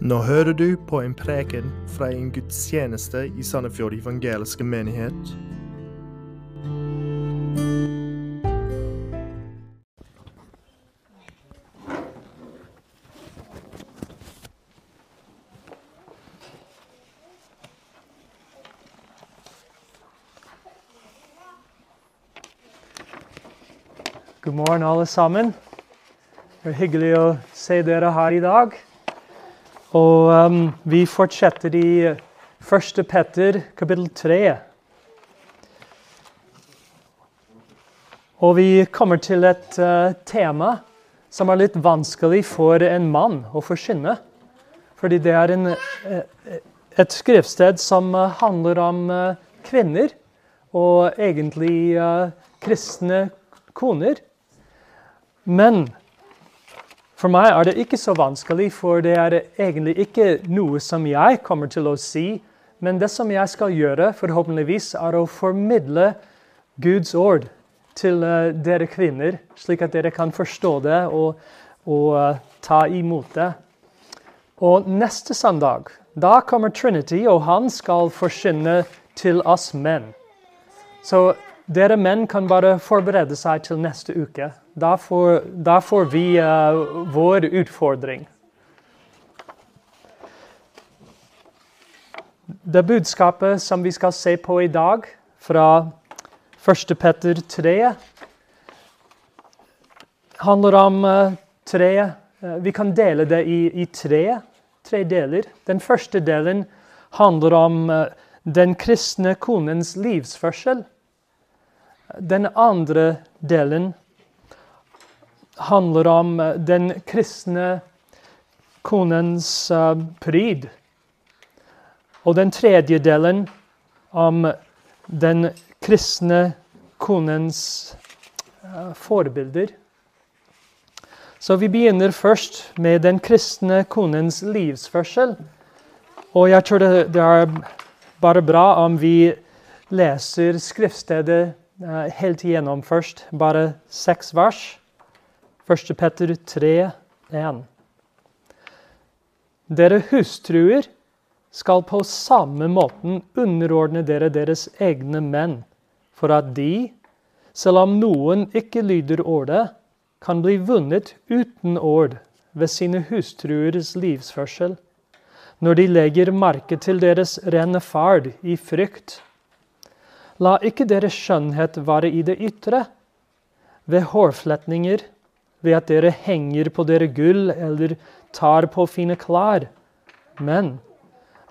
Nå hører du på en preken fra en gudstjeneste i Sandefjord evangeliske menighet. God morgen, alle sammen. Det er hyggelig å se dere her i dag. Og um, vi fortsetter i 1. Petter, kapittel 3. Og vi kommer til et uh, tema som er litt vanskelig for en mann å forsyne. Fordi det er en, uh, et skriftsted som handler om uh, kvinner, og egentlig uh, kristne koner. Men for meg er det ikke så vanskelig, for det er egentlig ikke noe som jeg kommer til å si. Men det som jeg skal gjøre, forhåpentligvis, er å formidle Guds ord til uh, dere kvinner, slik at dere kan forstå det og, og uh, ta imot det. Og neste søndag da kommer Trinity, og han skal forsyne til oss menn. Så dere menn kan bare forberede seg til neste uke. Da får, da får vi uh, vår utfordring. Det budskapet som vi skal se på i dag, fra 1. Petter 3, handler om uh, tre uh, Vi kan dele det i, i tre, tre, deler. Den første delen handler om den kristne konens livsførsel. Den andre delen handler om den kristne konens uh, pryd. Og den tredje delen om den kristne konens uh, forbilder. Så vi begynner først med den kristne konens livsførsel. Og jeg tror det, er bare bra om vi leser skriftstedet helt igjennom først. Bare seks vers. 1. Petter 3, 1. Dere hustruer skal på samme måten underordne dere deres egne menn, for at de, selv om noen ikke lyder ordet, kan bli vunnet uten ord ved sine hustruers livsførsel, når de legger merke til deres rene ferd i frykt. La ikke deres skjønnhet være i det ytre, ved hårfletninger, ved at dere henger på dere gull eller tar på fine klær. Men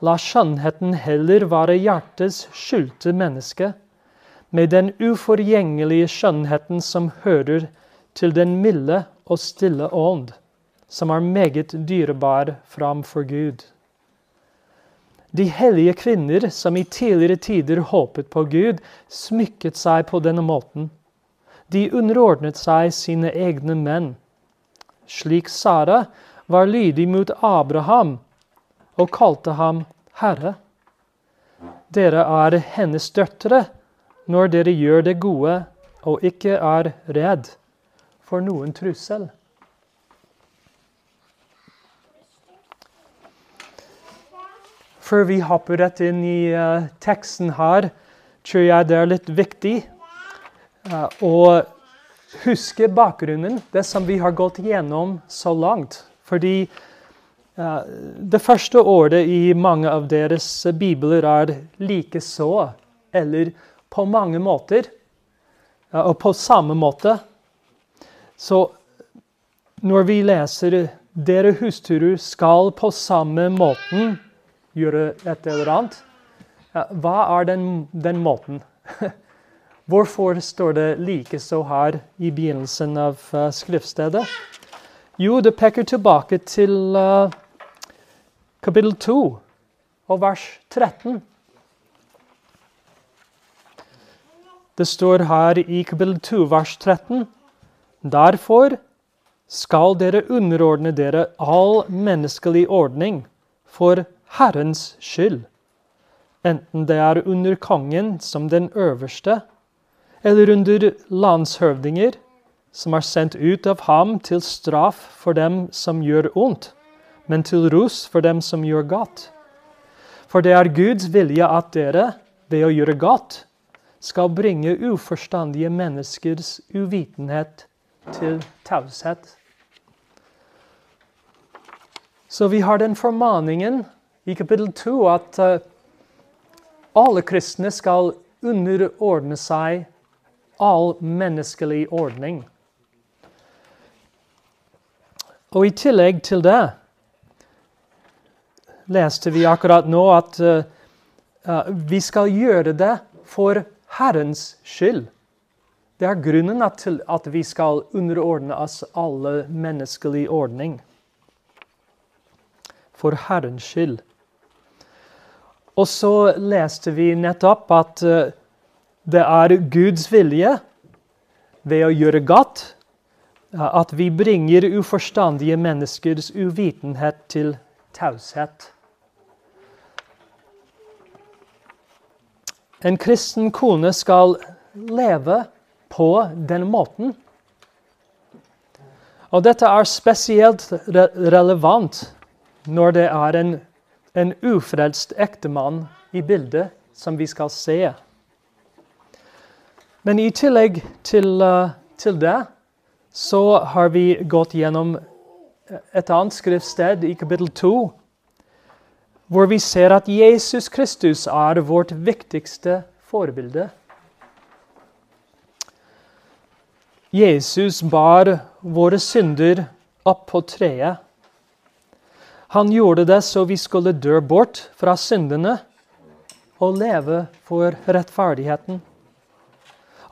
la skjønnheten heller være hjertets skjulte menneske, med den uforgjengelige skjønnheten som hører til den milde og stille ånd, som er meget dyrebar framfor Gud. De hellige kvinner som i tidligere tider håpet på Gud, smykket seg på denne måten. De underordnet seg sine egne menn. Slik Sara var lydig mot Abraham og kalte ham herre. Dere er hennes døtre når dere gjør det gode og ikke er redd for noen trussel. Før vi hopper rett inn i uh, teksten her, tror jeg det er litt viktig Uh, å huske bakgrunnen, det som vi har gått gjennom så langt. Fordi uh, det første året i mange av deres bibler er likeså, eller på mange måter, og på samme måte. Så når vi leser 'Dere hustruer skal på samme måten gjøre et eller annet', hva er den, den måten? Hvorfor står det likeså her i begynnelsen av uh, skriftstedet? Jo, det peker tilbake til uh, kapittel 2 og vers 13. Det står her i kapittel 2, vers 13. Derfor skal dere underordne dere all menneskelig ordning for Herrens skyld, enten det er under kongen som den øverste, eller under landshøvdinger som er sendt ut av ham til straff for dem som gjør ondt, men til ros for dem som gjør godt. For det er Guds vilje at dere, ved å gjøre godt, skal bringe uforstandige menneskers uvitenhet til taushet. Så vi har den formaningen i kapittel 2 at uh, alle kristne skal underordne seg all menneskelig ordning. Og i tillegg til det leste vi akkurat nå at uh, vi skal gjøre det for Herrens skyld. Det er grunnen til at vi skal underordne oss alle menneskelig ordning. For Herrens skyld. Og så leste vi nettopp at uh, det er Guds vilje ved å gjøre godt at vi bringer uforstandige menneskers uvitenhet til taushet. En kristen kone skal leve på den måten. Og dette er spesielt re relevant når det er en, en ufrelst ektemann i bildet som vi skal se. Men i tillegg til, uh, til det så har vi gått gjennom et annet skriftsted i kapittel 2 hvor vi ser at Jesus Kristus er vårt viktigste forbilde. Jesus bar våre synder opp på treet. Han gjorde det så vi skulle dø bort fra syndene og leve for rettferdigheten.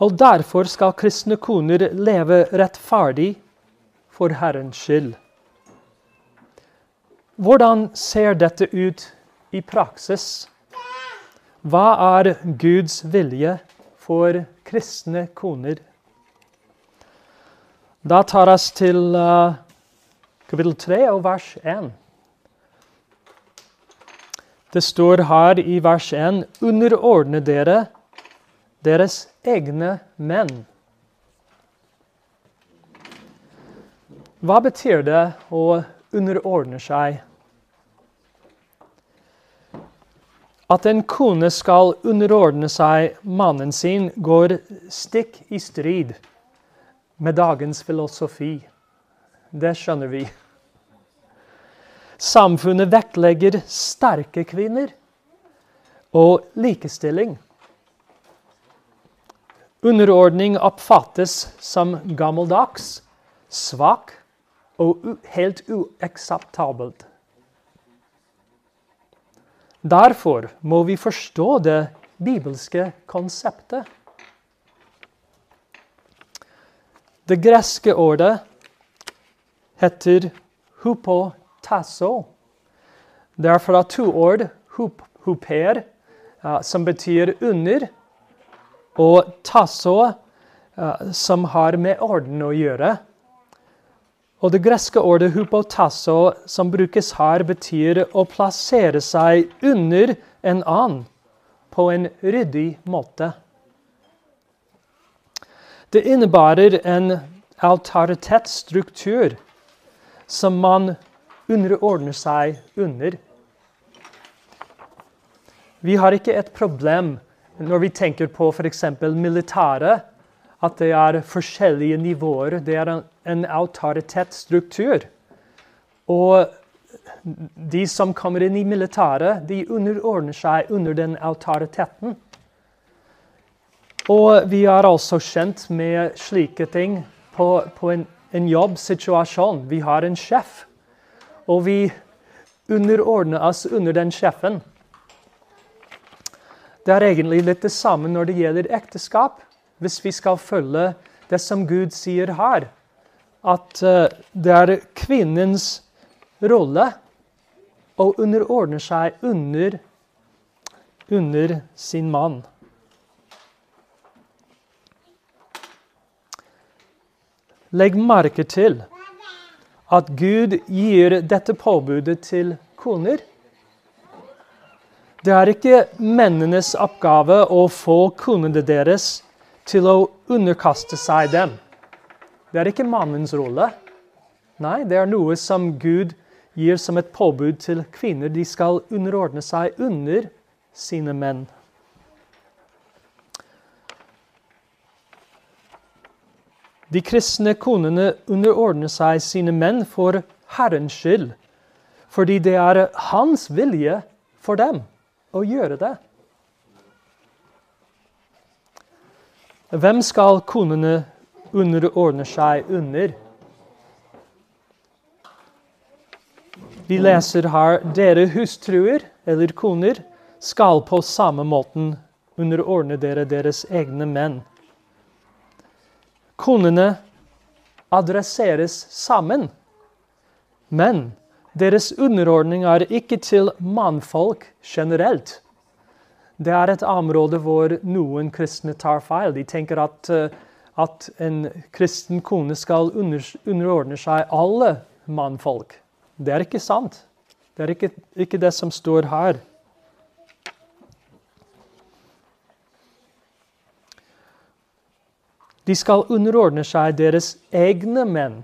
Og derfor skal kristne koner leve rettferdig for Herrens skyld. Hvordan ser dette ut i praksis? Hva er Guds vilje for kristne koner? Da tar oss til uh, kapittel 3 og vers 1. Det står her i vers 1.: Underordne dere deres egne menn. Hva betyr det å underordne seg. At en kone skal underordne seg mannen sin, går stikk i strid med dagens filosofi. Det skjønner vi. Samfunnet vektlegger sterke kvinner og likestilling. Underordning oppfattes som gammeldags, svak og helt uakseptabelt. Derfor må vi forstå det bibelske konseptet. Det greske ordet heter hupotasso. Det er fra to ord, hup, huper, som betyr under, og tasso, som har med orden å gjøre. Og Det greske ordet hupotasso som brukes her, betyr å plassere seg under en annen på en ryddig måte. Det innebærer en autoritetsstruktur som man underordner seg under. Vi har ikke et problem når vi tenker på f.eks. militæret at det er forskjellige nivåer. Det er en, en autoritetsstruktur. Og de som kommer inn i militæret, de underordner seg under den autoriteten. Og vi er altså kjent med slike ting på, på en, en jobbsituasjon. Vi har en sjef, og vi underordner oss under den sjefen. Det er egentlig litt det samme når det gjelder ekteskap hvis vi skal følge det som Gud sier her, at eh, det er kvinnens rolle å underordne seg under, under sin mann. Legg merke til at Gud gir dette påbudet til koner. Det er ikke mennenes oppgave å få konene deres til å underkaste seg dem. Det er ikke mannens rolle. Nei, det er noe som Gud gir som et påbud til kvinner de skal underordne seg under sine menn. De kristne konene underordner seg sine menn for Herrens skyld, fordi det er hans vilje for dem å gjøre det. Hvem skal konene underordne seg under? Vi leser her dere hustruer eller koner skal på samme måten underordne dere deres egne menn. Konene adresseres sammen. Men deres underordning er ikke til mannfolk generelt. Det er et område hvor noen kristne tar feil. De tenker at, eh, at en kristen kone skal underordne seg alle mannfolk. Det er ikke sant. Det er ikke, ikke det som står her. De skal underordne seg deres egne menn,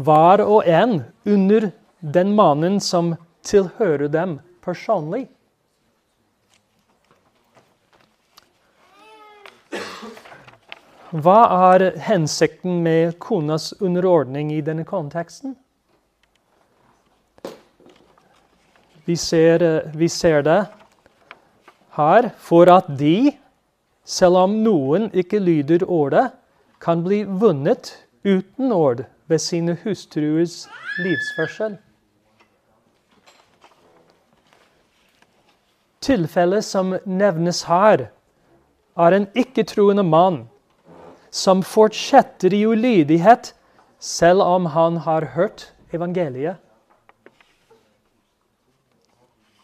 hver og en under den mannen som tilhører dem personlig. Hva er hensikten med konas underordning i denne konteksten? Vi ser, vi ser det her for at de selv om noen ikke lyder ordet, kan bli vunnet uten ord ved sine hustruers livsførsel. Tilfellet som nevnes her, er en ikke-troende mann som fortsetter i ulydighet selv om han har hørt evangeliet.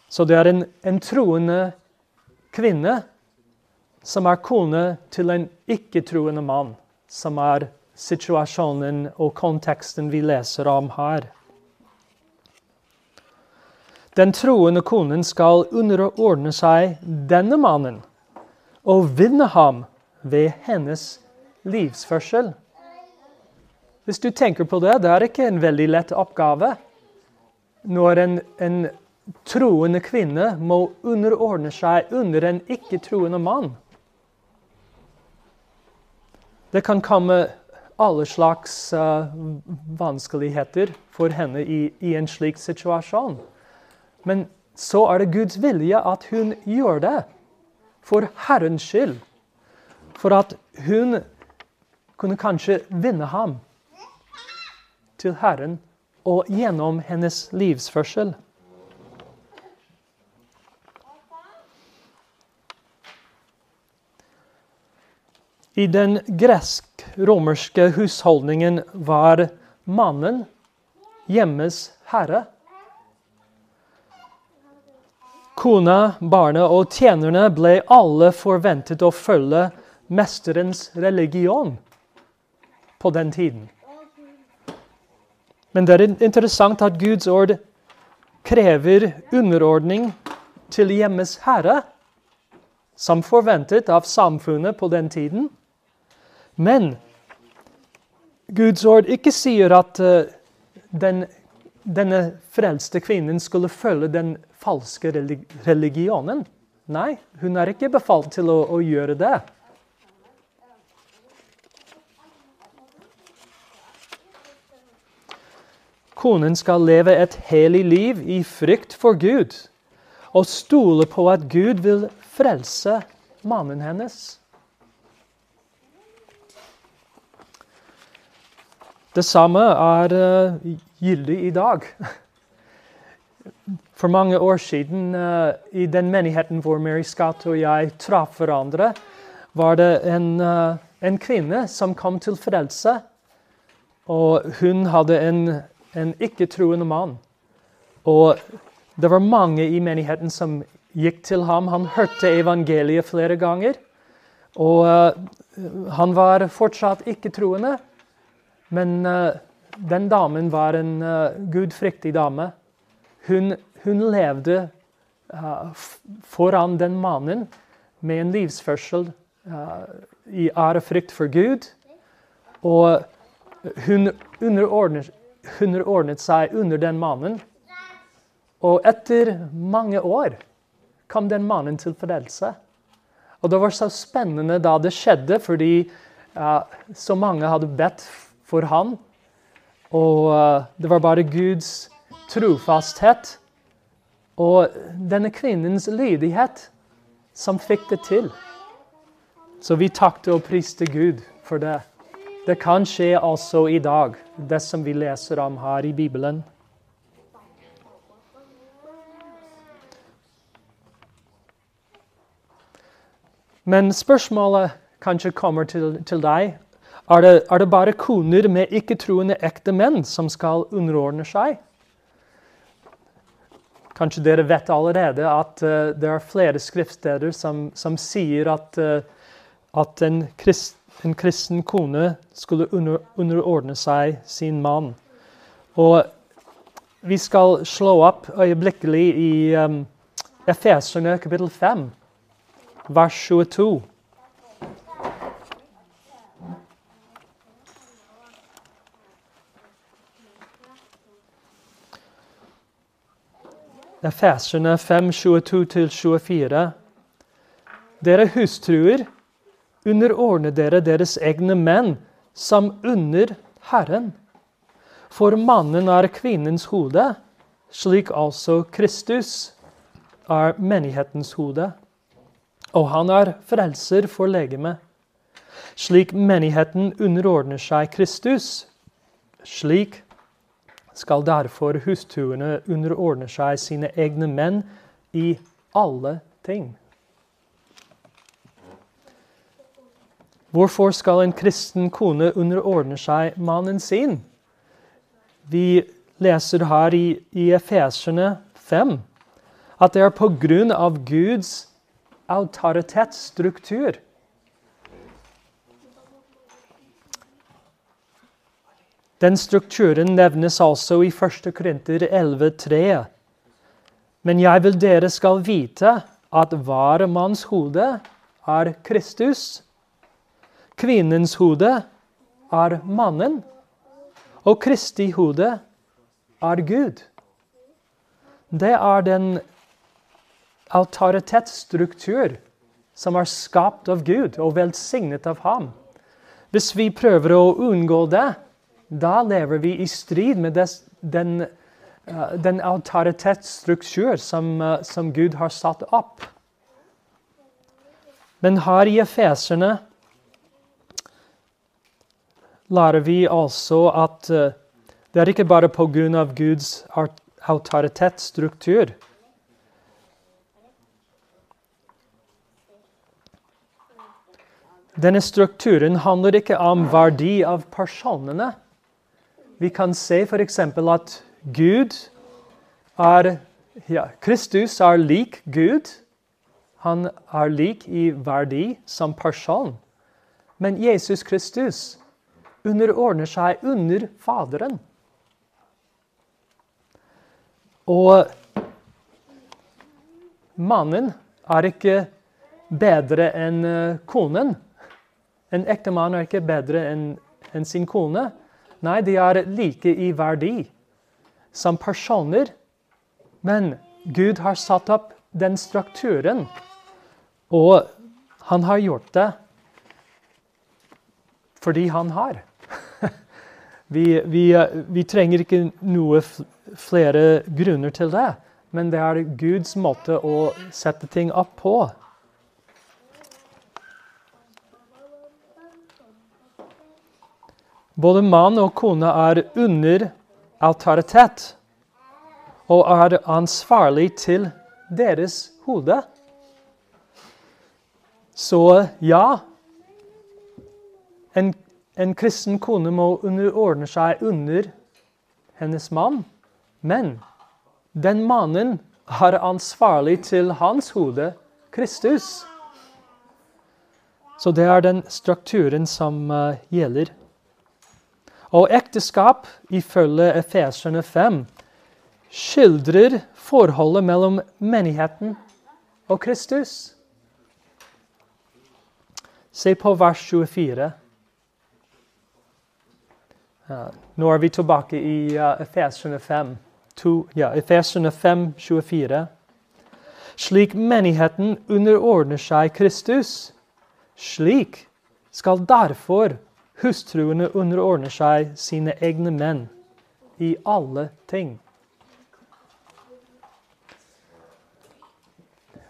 Så det er en, en troende kvinne som er kone til en ikke-troende mann, som er situasjonen og konteksten vi leser om her. Den troende konen skal underordne seg denne mannen og vinne ham ved hennes livsførsel. Hvis du tenker på det, det er ikke en veldig lett oppgave når en, en troende kvinne må underordne seg under en ikke-troende mann. Det kan komme alle slags uh, vanskeligheter for henne i, i, en slik situasjon. Men så er det Guds vilje at hun gjør det for Herrens skyld. For at hun kunne kanskje vinne ham til Herren og gjennom hennes livsførsel. I den gresk-romerske husholdningen var mannen hjemmes herre. Kona, barnet og tjenerne ble alle forventet å følge mesterens religion på den tiden. Men det er interessant at Guds ord krever underordning til hjemmes herre, som forventet av samfunnet på den tiden. Men Guds ord ikke sier at uh, den, denne frelste kvinnen skulle følge den falske religionen. Nei, hun er ikke befalt til å, å gjøre det. Konen skal leve et helig liv i frykt for Gud og stole på at Gud vil frelse mannen hennes. Det samme er uh, gyldig i dag. For mange år siden, uh, i den menigheten hvor Mary Scott og jeg traff hverandre, var det en, uh, en, kvinne som kom til frelse. Og hun hadde en, en ikke-troende mann. Og det var mange i menigheten som gikk til ham. Han hørte evangeliet flere ganger. Og han var fortsatt ikke-troende. Men uh, den damen var en uh, gudfryktig dame. Hun, hun levde uh, foran den mannen med en livsførsel i ærefrykt for Gud. Og hun underordnet, underordnet seg under den mannen. Og etter mange år kom den mannen til fordelelse. Og det var så spennende da det skjedde, fordi uh, så mange hadde bedt for han. Og uh, det var bare Guds trofasthet og denne kvinnens lydighet som fikk det til. Så vi takket og priste Gud for det. Det kan skje også i dag, det som vi leser om her i Bibelen. Men spørsmålet kanskje kommer til, til deg. Er det, er det, bare koner med ikke-troende ekte menn som skal underordne seg? Kanskje dere vet allerede at uh, det er flere skriftsteder som, som sier at, uh, at en, krist, en, kristen kone skulle under, underordne seg sin mann. Og vi skal slå opp øyeblikkelig i um, Efeserne kapittel 5 vers 22. Efeserne 5, 22-24. Dere hustruer, underordne dere deres egne menn som under Herren. For mannen er kvinnens hode, slik altså Kristus er menighetens hode og han er frelser for legemet. Slik menigheten underordner seg Kristus, slik skal derfor hustruene underordne seg sine egne menn i alle ting. Hvorfor skal en kristen kone underordne seg mannen sin? Vi leser her i, i Efeserne 5 at det er på grunn av Guds autoritetsstruktur. Den strukturen nevnes altså i 1. Korinter 11,3. Men jeg vil dere skal vite at hver manns hode er Kristus. Kvinnens hode er mannen, og Kristi hode er Gud. Det er den autoritetsstruktur som er skapt av Gud og velsignet av ham. Hvis vi prøver å unngå det, da lever vi i strid med des, den, uh, den autoritetsstruktur som, uh, som, Gud har satt opp. Men her i Efeserne lærer vi altså at uh, det er ikke bare pga. Guds autoritetsstruktur Denne strukturen handler ikke om verdi av personene. Vi kan se f.eks. at Gud er ja, Kristus er lik Gud. Han er lik i verdi som person. Men Jesus Kristus underordner seg under Faderen. Og mannen er ikke bedre enn eh, konen. En ektemann er ikke bedre enn en sin kone. Nei, de er like i verdi som personer. Men Gud har satt opp den strukturen, og han har gjort det fordi han har. vi, vi, vi trenger ikke noe flere grunner til det, men det er Guds måte å sette ting opp på. Både mann og kone er under autoritet og er ansvarlig til deres hode. Så ja, en, en kristen kone må underordne seg under hennes mann, men den mannen er ansvarlig til hans hode, Kristus. Så det er den strukturen som uh, gjelder. Og ekteskap, ifølge Efeserne 5, skildrer forholdet mellom menigheten og Kristus. Se på vers 24. Uh, nå er vi tilbake i Efeserne 5, to, ja, Efeserne 5, 24. Slik menigheten underordner seg Kristus, slik skal derfor hustruene underordner seg sine egne menn i alle ting.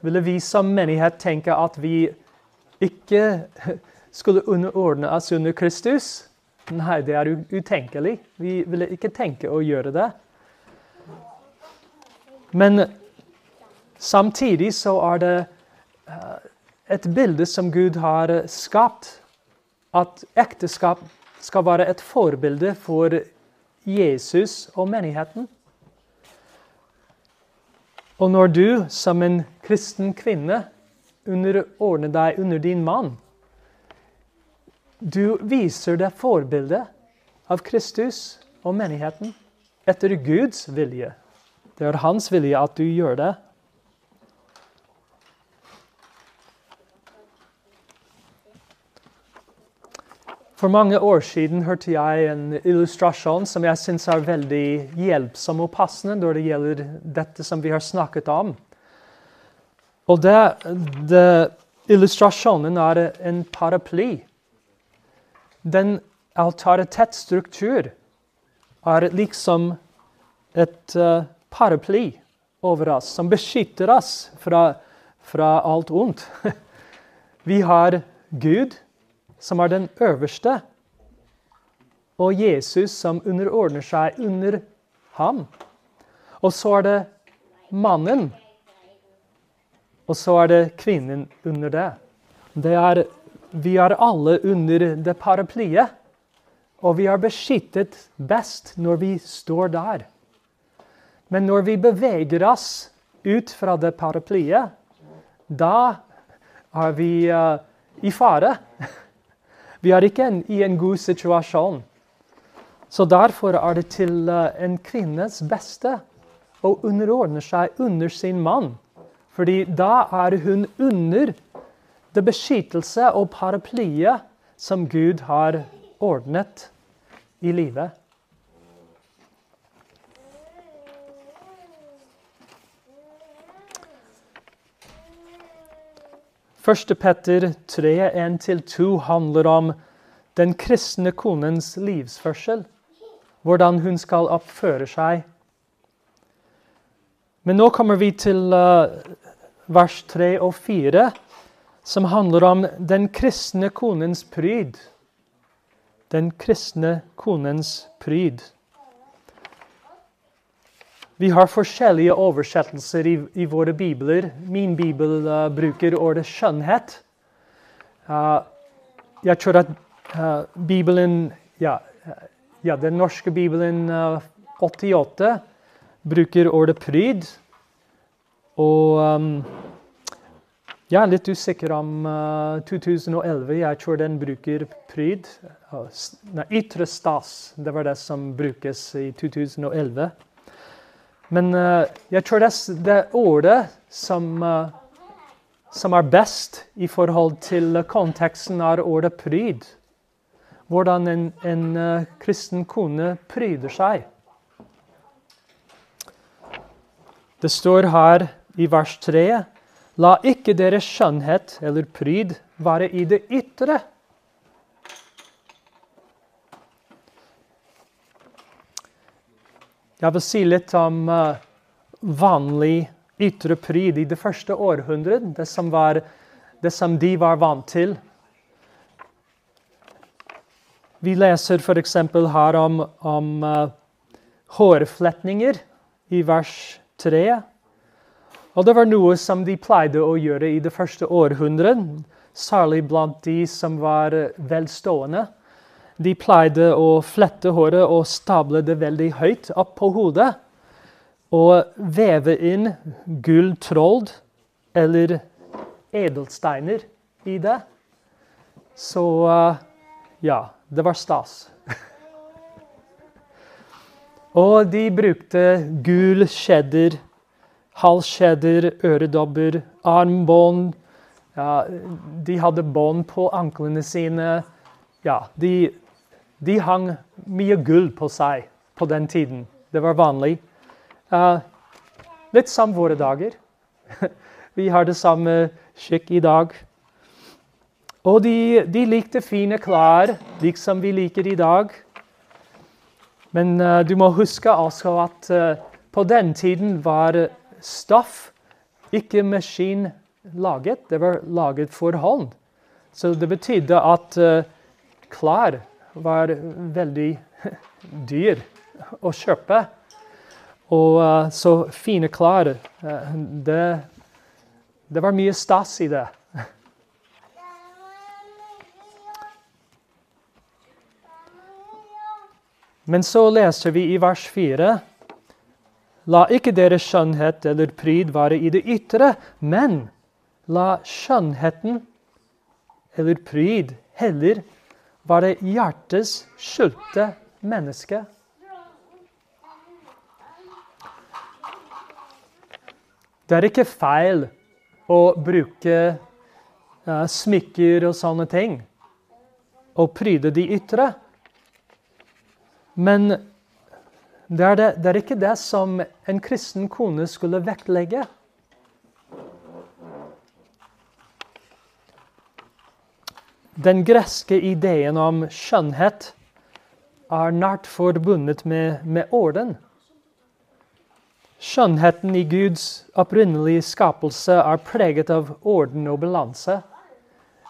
Ville vi som menighet tenke at vi ikke skulle underordne oss under Kristus? Nei, det er utenkelig. Vi ville ikke tenke å gjøre det. Men samtidig så er det eh, et bilde som Gud har skapt. At ekteskap skal være et forbilde for Jesus og menigheten. Og når du som en kristen kvinne underordner deg under din mann, du viser det forbildet av Kristus og menigheten etter Guds vilje. Det er hans vilje at du gjør det. For mange år siden hørte jeg en illustrasjon som jeg syns er veldig hjelpsom og passende når det gjelder dette som vi har snakket om. Og det, det Illustrasjonen er en paraply den autoritetstruktur er liksom et uh, paraply over oss som beskytter oss fra, fra alt ondt. Vi har Gud, som er den øverste, og Jesus, som underordner seg under ham. Og så er det mannen, og så er det kvinnen under det. Det er vi er alle under det paraplyet. Og vi er beskyttet best når vi står der. Men når vi beveger oss ut fra det paraplyet, da er vi uh, i fare. Vi er ikke i en god situasjon. Så derfor er det til uh, en kvinnes beste å underordne seg under sin mann. Fordi da er hun under det beskyttelse og paraplyet som Gud har ordnet i livet. Første Petter 3, 1-2 handler om den kristne konens livsførsel. Hvordan hun skal oppføre seg. Men nå kommer vi til uh, vers 3 og 4 som handler om den kristne konens pryd. Den kristne konens pryd. Vi har forskjellige oversettelser i, i våre bibler. Min bibel uh, bruker ordet 'skjønnhet'. Uh, jeg tror at uh, Bibelen ja, ja, den norske bibelen 88 bruker ordet 'pryd'. Og um, jeg er litt usikker om uh, 2011. Jeg tror den bruker pryd. Uh, nei, ytre stas. Det var det som brukes i 2011. Men uh, jeg tror det, det ordet som, uh, som er best i forhold til konteksten, er ordet pryd. Hvordan en, en uh, kristen kone pryder seg. Det står her i vers 3 La ikke deres skjønnhet eller pryd være i det ytre. Jeg vil si litt om uh, vanlig ytre pryd i det første århundret. Det som, var, det som de var vant til. Vi leser f.eks. her om, om uh, hårfletninger i vers 3. Og det var noe som de pleide å gjøre i det første århundret, særlig blant de som var velstående. De pleide å flette håret og stable det veldig høyt opp på hodet. Og veve inn gulltroll eller edelsteiner i det. Så uh, ja, det var stas. og de brukte gul cheddar halskjeder, øredobber, armbånd. Ja, de hadde bånd på anklene sine. Ja, de, de hang mye gull på seg på den tiden. Det var vanlig. Uh, litt som våre dager. Vi har det samme skikk i dag. Og de, de likte fine klær, liksom vi liker i dag. Men uh, du må huske også at uh, på den tiden var stoff ikke maskinlaget. Det var laget for hånd. Så det betydde at uh, klær var veldig dyr å kjøpe. Og uh, så fine klær uh, det, det var mye stas i det. Men så leser vi i vers 4.: La ikke deres skjønnhet eller pryd være i det ytre, men la skjønnheten eller pryd heller være hjertets skjulte menneske. Det er ikke feil å bruke uh, smykker og sånne ting og pryde de ytre. Men det er, det, det er, ikke det som en kristen kone skulle vektlegge. Den greske ideen om skjønnhet er nært forbundet med, med orden. Skjønnheten i Guds opprinnelige skapelse er preget av orden og balanse.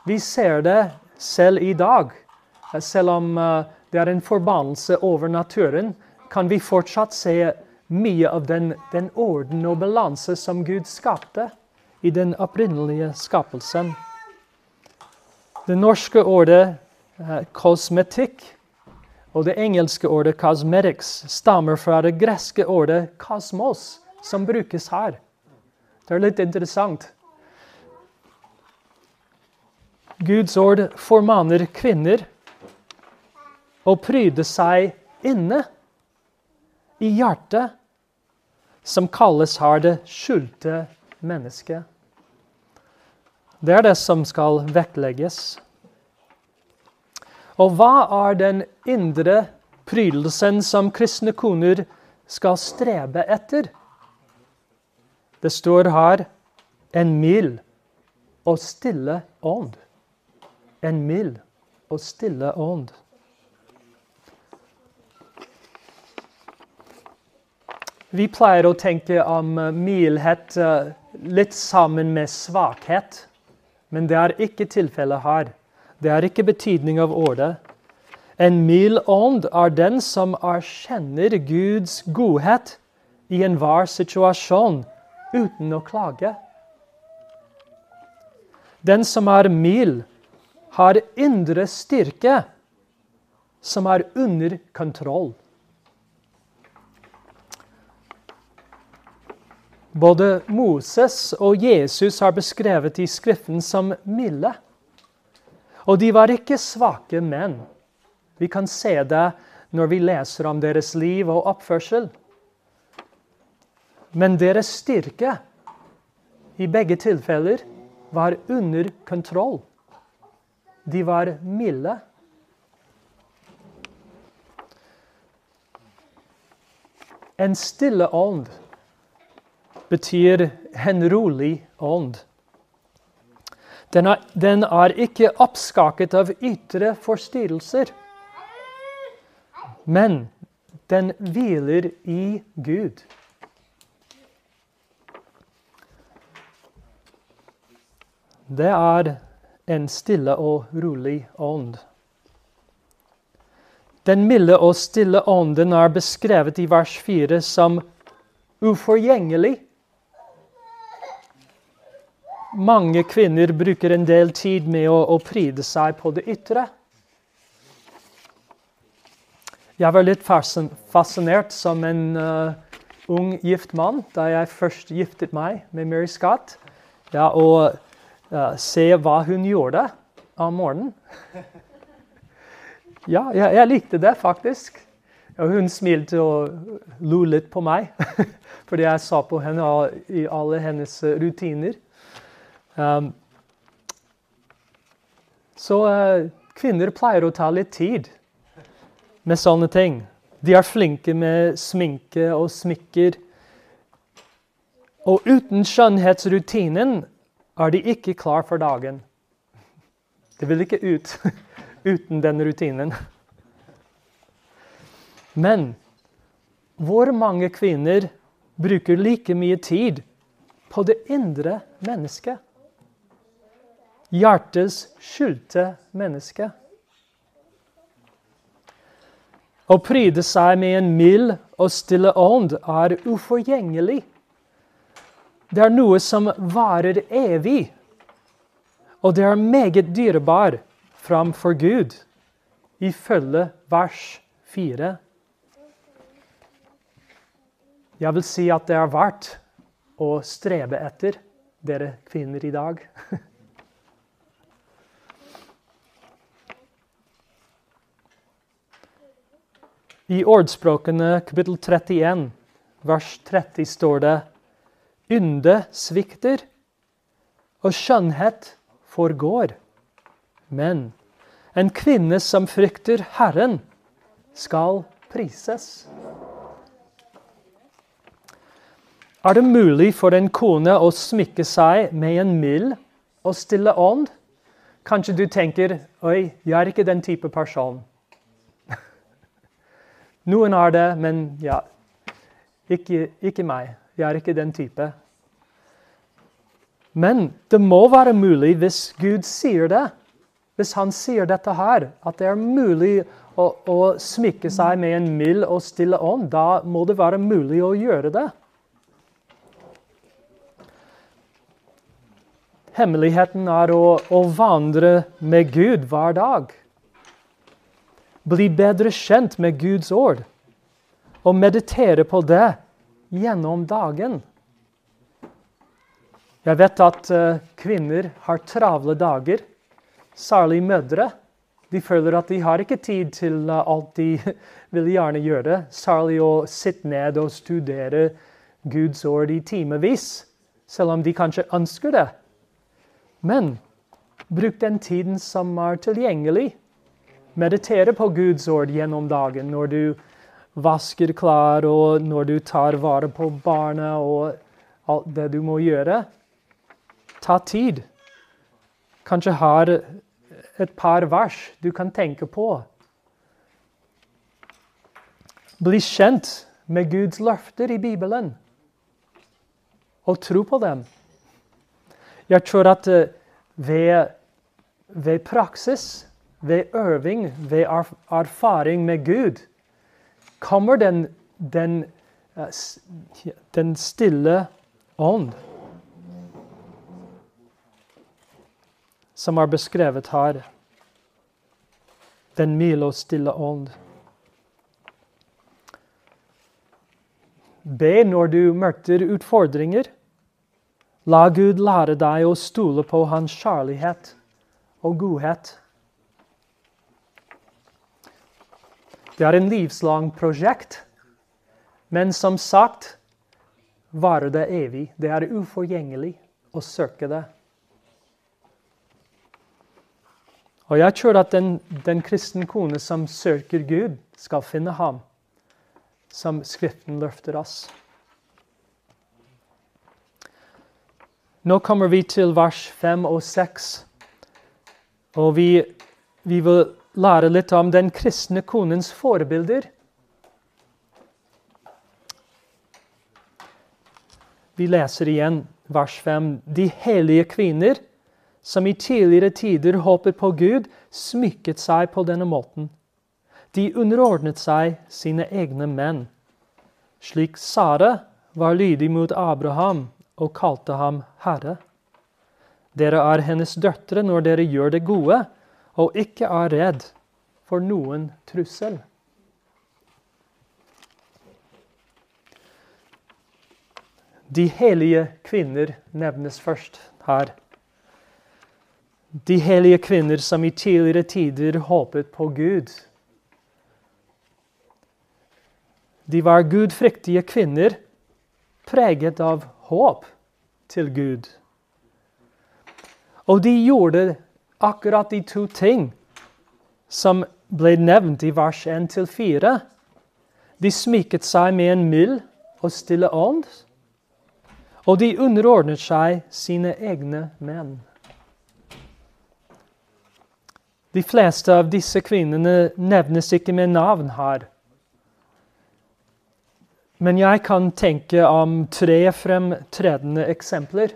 Vi ser det selv i dag, selv om uh, det er en forbannelse over naturen, kan vi fortsatt se mye av den, den orden og balanse som Gud skapte i den opprinnelige skapelsen. Det norske ordet eh, kosmetikk og det engelske ordet 'cosmetics' stammer fra det greske ordet 'kosmos', som brukes her. Det er litt interessant. Guds ord formaner kvinner og pryde seg inne, i hjertet, som kalles her det skjulte mennesket. Det er det som skal vektlegges. Og hva er den indre prydelsen som kristne koner skal strebe etter? Det står her en mild og stille ånd. En mild og stille ånd. Vi pleier å tenke om mildhet uh, litt sammen med svakhet. Men det er ikke tilfellet her. Det er ikke betydning av ordet. En mild ånd er den som erkjenner Guds godhet i enhver situasjon uten å klage. Den som er mild, har indre styrke som er under kontroll. Både Moses og Jesus har beskrevet i Skriften som milde. Og de var ikke svake menn. Vi kan se det når vi leser om deres liv og oppførsel. Men deres styrke i begge tilfeller var under kontroll. De var milde. En stille ånd betyr en rolig ånd. Den er, den er ikke oppskaket av ytre forstyrrelser, men den hviler i Gud. Det er en stille og rolig ånd. Den milde og stille ånden er beskrevet i vers 4 som uforgjengelig mange kvinner bruker en del tid med å, å pryde seg på det ytre. Jeg var litt fascinert som en uh, ung gift mann da jeg først giftet meg med Mary Scott. Ja, og uh, se hva hun gjorde om morgenen. ja, jeg, jeg, likte det faktisk. Og hun smilte og lo litt på meg fordi jeg sa på henne i alle hennes rutiner. Um, så uh, kvinner pleier å ta litt tid med sånne ting. De er flinke med sminke og smykker. Og uten skjønnhetsrutinen er de ikke klar for dagen. Det vil ikke ut uten den rutinen. Men hvor mange kvinner bruker like mye tid på det indre mennesket? Hjertets skjulte menneske. Å pryde seg med en mild og stille ånd er uforgjengelig. Det er noe som varer evig, og det er meget dyrebar framfor Gud, ifølge vers 4. Jeg vil si at det er verdt å strebe etter, dere kvinner i dag. I ordspråkene kapittel 31, vers 30 står det Ynde svikter, og skjønnhet forgår. Men en kvinne som frykter Herren, skal prises. Er det mulig for en kone å smykke seg med en mild og stille ånd? Kanskje du tenker 'oi, jeg er ikke den type person'. Noen er det, men ja, ikke, ikke meg. Jeg er ikke den type. Men det må være mulig hvis Gud sier det. Hvis han sier dette her, at det er mulig å, å smykke seg med en mild og stille ånd, da må det være mulig å gjøre det. Hemmeligheten er å, å vandre med Gud hver dag. Bli bedre kjent med Guds ord og meditere på det gjennom dagen. Jeg vet at uh, kvinner har travle dager, særlig mødre. De føler at de har ikke tid til uh, alt de vil gjerne gjøre, særlig å sitte ned og studere Guds ord i timevis, selv om de kanskje ønsker det. Men bruk den tiden som er tilgjengelig meditere på Guds ord gjennom dagen når du vasker klær, og når du tar vare på barna og alt det du må gjøre. Ta tid. Kanskje har et par vers du kan tenke på. Bli kjent med Guds løfter i Bibelen, og tro på dem. Jeg tror at eh, ved, ved praksis ved øving, ved erfaring med Gud, kommer den, den, eh, den stille ånd. Som er beskrevet her. Den milde og stille ånd. Be når du møter utfordringer. La Gud lære deg å stole på hans kjærlighet og godhet. Det er en livslang prosjekt. Men som sagt varer det evig. Det er uforgjengelig å søke det. Og jeg tror at den, den kristne kone som søker Gud, skal finne ham, som Skriften løfter oss. Nå kommer vi til vers 5 og 6. Og vi, vi vil lære litt om den kristne konens forbilder. Vi leser igjen vers 5. De hellige kvinner som i tidligere tider håpet på Gud, smykket seg på denne måten. De underordnet seg sine egne menn. Slik Sara var lydig mot Abraham og kalte ham herre. Dere er hennes døtre når dere gjør det gode, og ikke er redd for noen trussel. De hellige kvinner nevnes først her. De hellige kvinner som i tidligere tider håpet på Gud. De var gudfryktige kvinner, preget av håp til Gud. Og de gjorde akkurat de to ting som ble nevnt i vers 1-4. De smiket seg med en mild og stille ånd, og de underordnet seg sine egne menn. De fleste av disse kvinnene nevnes ikke med navn her. Men jeg kan tenke om tre fremtredende eksempler.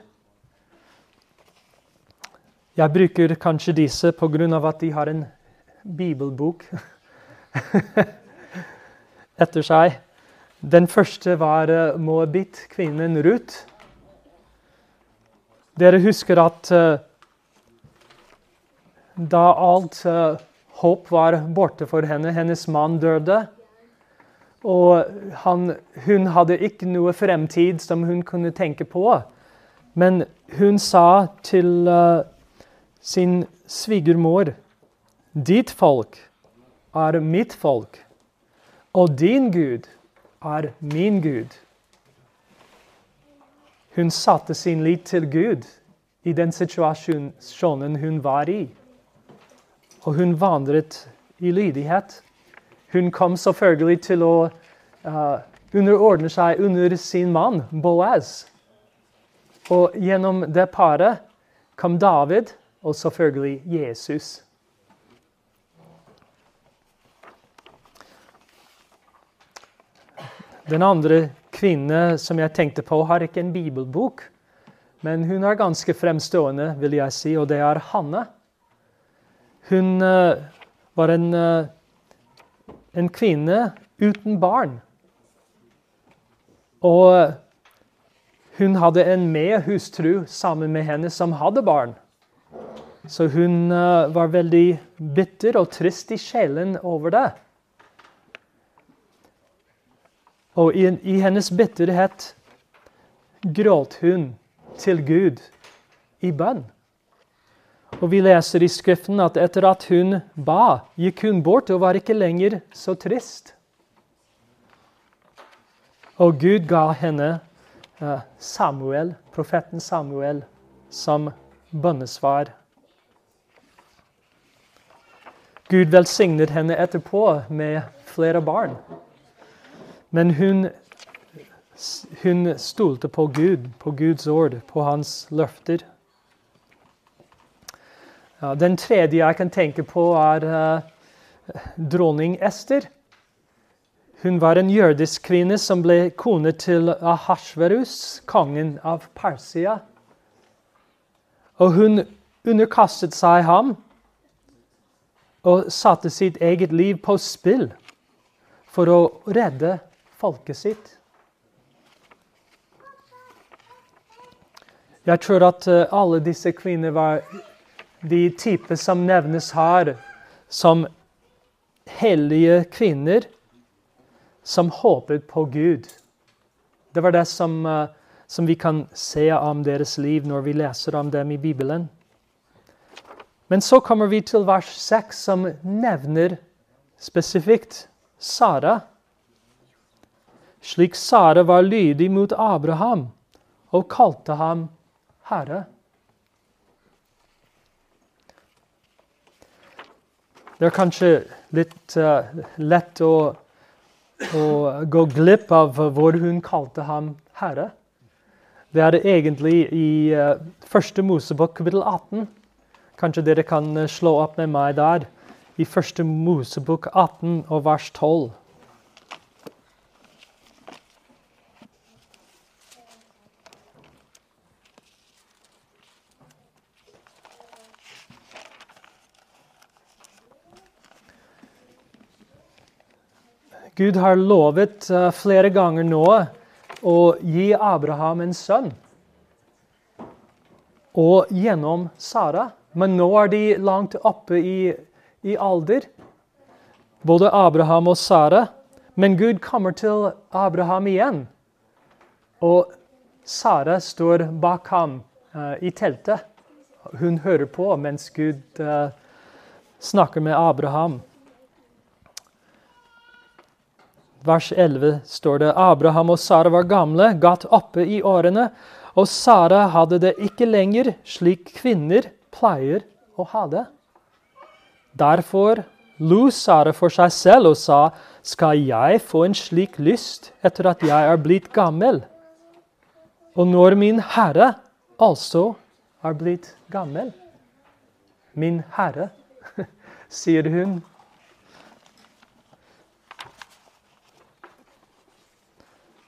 Jeg bruker kanskje disse pga. at de har en bibelbok etter seg. Den første var uh, Moabit-kvinnen Ruth. Dere husker at uh, da alt uh, håp var borte for henne, hennes mann døde, og han, hun hadde ikke noe fremtid som hun kunne tenke på. Men hun sa til sin svigermor Ditt folk er mitt folk, og din Gud er min Gud. Hun satte sin lit til Gud i den situasjonen hun var i. Og hun vandret i lydighet. Hun kom selvfølgelig til å uh, underordne seg under sin mann, Boaz. Og gjennom det paret kom David og selvfølgelig Jesus. Den andre kvinne som jeg tenkte på, har ikke en bibelbok. Men hun er ganske fremstående, vil jeg si, og det er Hanne. Hun uh, var en uh, en kvinne uten barn. Og hun hadde en medhustru sammen med henne som hadde barn. Så hun uh, var veldig bitter og trist i sjelen over det. Og i, i hennes bitterhet gråt hun til Gud i bønn. Og vi leser i Skriften at etter at hun ba, gikk hun bort og var ikke lenger så trist. Og Gud ga henne eh, Samuel, profeten Samuel som bønnesvar. Gud velsignet henne etterpå med flere barn. Men hun, hun stolte på Gud, på Guds ord, på hans løfter. Ja, den tredje jeg kan tenke på, er uh, dronning Ester. Hun var en jødisk kvinne som ble kone til Ahasverus, kongen av Persia. Og hun underkastet seg ham og satte sitt eget liv på spill for å redde folket sitt. Jeg tror at eh, alle disse kvinner var de typer som nevnes her som hellige kvinner som håpet på Gud. Det var det som, uh, som, vi kan se om deres liv når vi leser om dem i Bibelen. Men så kommer vi til vers 6, som nevner spesifikt Sara. Slik Sara var lydig mot Abraham og kalte ham Herre. Det er kanskje litt uh, lett å, å, gå glipp av hvor hun kalte ham herre. Det er det egentlig i uh, første Mosebok kapittel 18. Kanskje dere kan uh, slå opp med meg der. I første Mosebok 18 og vers 12. Gud har lovet uh, flere ganger nå å gi Abraham en sønn. Og gjennom Sara. Men nå er de langt oppe i, i alder, både Abraham og Sara. Men Gud kommer til Abraham igjen. Og Sara står bak ham uh, i teltet. Hun hører på mens Gud uh, snakker med Abraham vers 11 står det Abraham og Sara var gamle, gatt oppe i årene, og Sara hadde det ikke lenger slik kvinner pleier å ha det. Derfor lo Sara for seg selv og sa, Skal jeg få en slik lyst etter at jeg er blitt gammel? Og når min Herre altså er blitt gammel? Min Herre, sier hun.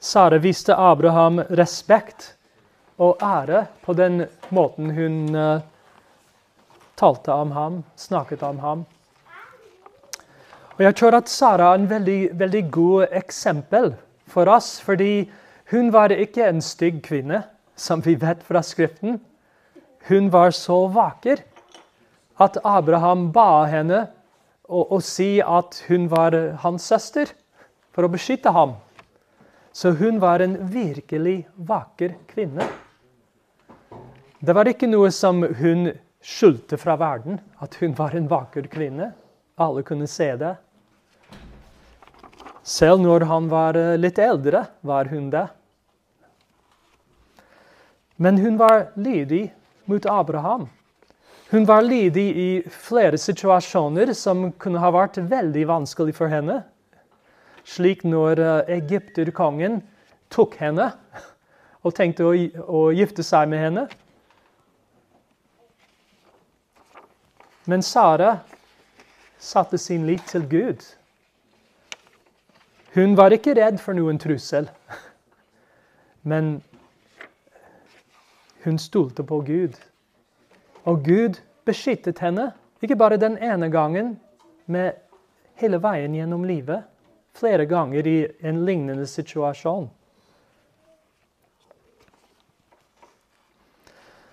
Sara viste Abraham respekt og ære på den måten hun uh, talte om ham, snakket om ham. Og Jeg tror at Sara er en veldig, veldig god eksempel for oss, fordi hun var ikke en stygg kvinne, som vi vet fra Skriften. Hun var så vakker at Abraham ba henne å, å si at hun var hans søster, for å beskytte ham. Så hun var en virkelig vakker kvinne. Det var ikke noe som hun skjulte fra verden, at hun var en vakker kvinne. Alle kunne se det. Selv når han var eh, litt eldre, var hun det. Men hun var lydig mot Abraham. Hun var lydig i flere situasjoner som kunne ha vært veldig vanskelig for henne. Slik når eh, egypterkongen tok henne og tenkte å, å gifte seg med henne. Men Sara satte sin lit til Gud. Hun var ikke redd for noen trussel, men hun stolte på Gud. Og Gud beskyttet henne, ikke bare den ene gangen, men hele veien gjennom livet. Flere ganger i en lignende situasjon.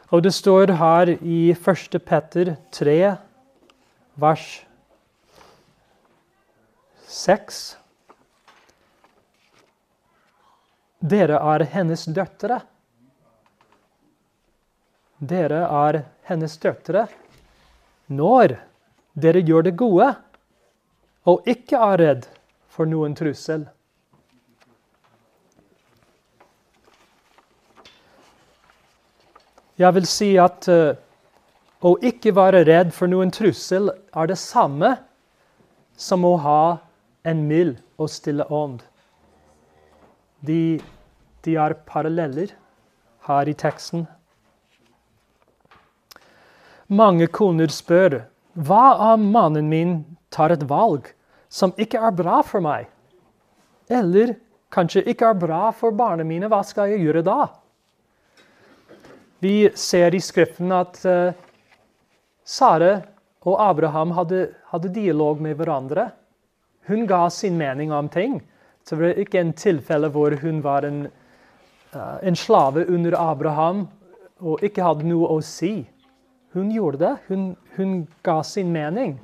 Og det står her i 1. Petter 3, vers 6 Dere er hennes døtre. Dere er hennes døtre når dere gjør det gode og ikke er redd for noen trussel. Jeg vil si at uh, å ikke være redd for noen trussel er det samme som å ha en mild og stille ånd. De, de er paralleller her i teksten. Mange koner spør hva om mannen min tar et valg som ikke er bra for meg? Eller kanskje ikke er bra for barna mine, hva skal jeg gjøre da? Vi ser i Skriften at Sara Sare og Abraham hadde, hadde dialog med hverandre. Hun ga sin mening om ting. Så det var ikke en tilfelle hvor hun var en, uh, en slave under Abraham og ikke hadde noe å si. Hun gjorde det. Hun, hun ga sin mening.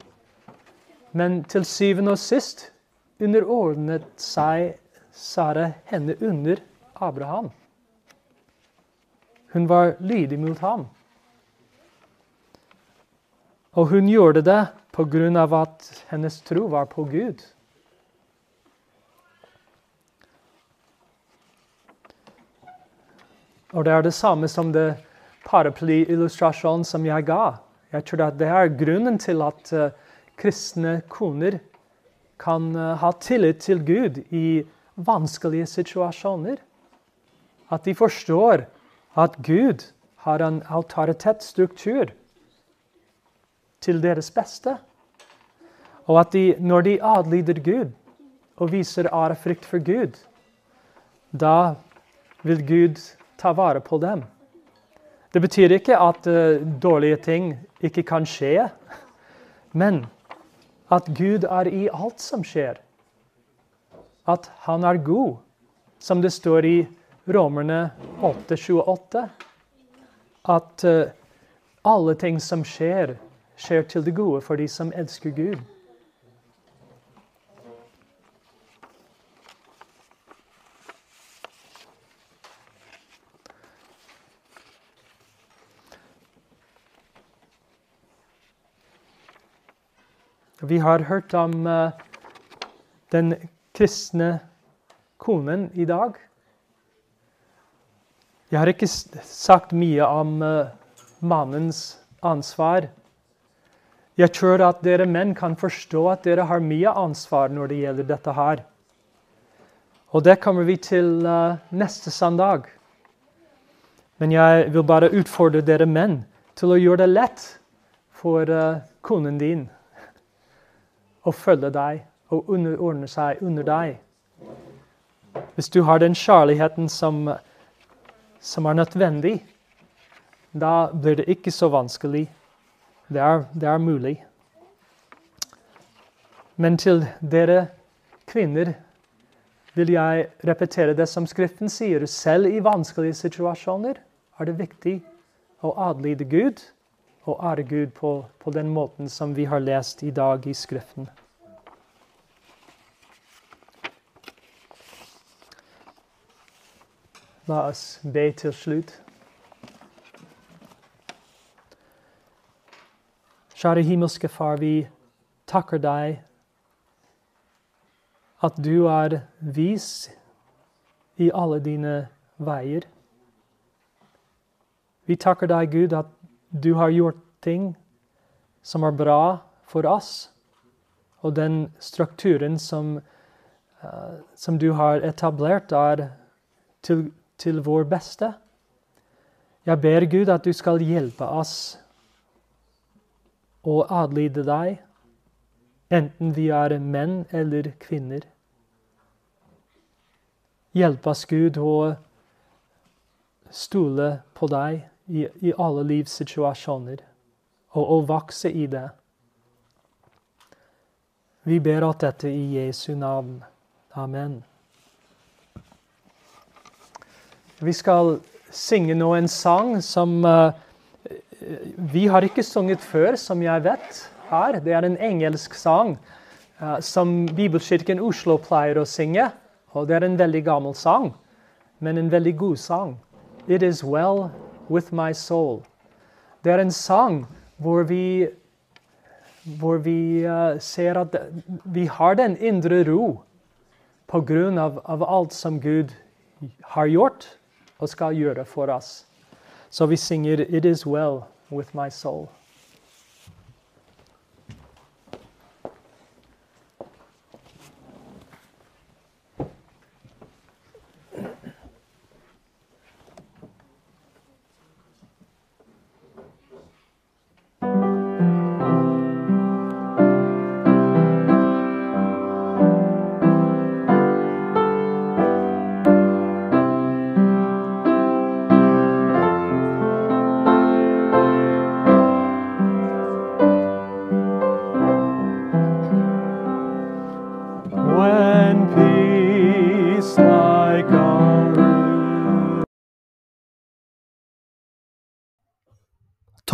Men til syvende og sist underordnet seg Sara henne under Abraham. Hun var lydig mot ham. Og hun gjorde det pga. at hennes tro var på Gud. Og det er det samme som det paraplyillustrasjonen som jeg ga. Jeg tror at det er grunnen til at uh, kristne koner kan uh, ha tillit til Gud i vanskelige situasjoner. At de forstår at Gud har en autoritetsstruktur til deres beste. Og at de, når de adlyder Gud og viser ærefrykt for Gud, da vil Gud ta vare på dem. Det betyr ikke at uh, dårlige ting ikke kan skje, men at Gud er i alt som skjer. At han er god, som det står i Romerne 8,28. At uh, alle ting som skjer, skjer til det gode for de som elsker Gud. Vi har hørt om uh, den kristne konen i dag. Jeg har ikke sagt mye om uh, mannens ansvar. Jeg tror at dere menn kan forstå at dere har mye ansvar når det gjelder dette her. Og det kommer vi til uh, neste søndag. Men jeg vil bare utfordre dere menn til å gjøre det lett for uh, konen din å følge deg og underordne seg under deg. Hvis du har den kjærligheten som, som er nødvendig, da blir det ikke så vanskelig. Det er, det er mulig. Men til dere kvinner vil jeg repetere det som Skriften sier. Selv i vanskelige situasjoner er det viktig å adlyde Gud og ære Gud på, på den måten som vi har lest i dag i Skriften. La oss be til slutt. Kjære himmelske Far, vi takker deg at du er vis i alle dine veier. Vi takker deg, Gud, at du har gjort ting som er bra for oss, og den strukturen som, uh, som du har etablert, er til, til vår beste. Jeg ber Gud at du skal hjelpe oss å adlyde deg, enten vi er menn eller kvinner. Hjelp oss, Gud, å stole på deg i, i alle livssituasjoner og å vokse i det. Vi ber at dette i Jesu navn. Amen. Vi skal synge nå en sang som uh, vi har ikke sunget før, som jeg vet her. Det er en engelsk sang uh, som Bibelkirken Oslo pleier å synge. Og det er en veldig gammel sang, men en veldig god sang. It is well with my soul. Det er en sang hvor vi, hvor vi uh, ser at vi har den indre ro på grunn av, av, alt som Gud har gjort og skal gjøre for oss. Så vi synger 'It is well with my soul'.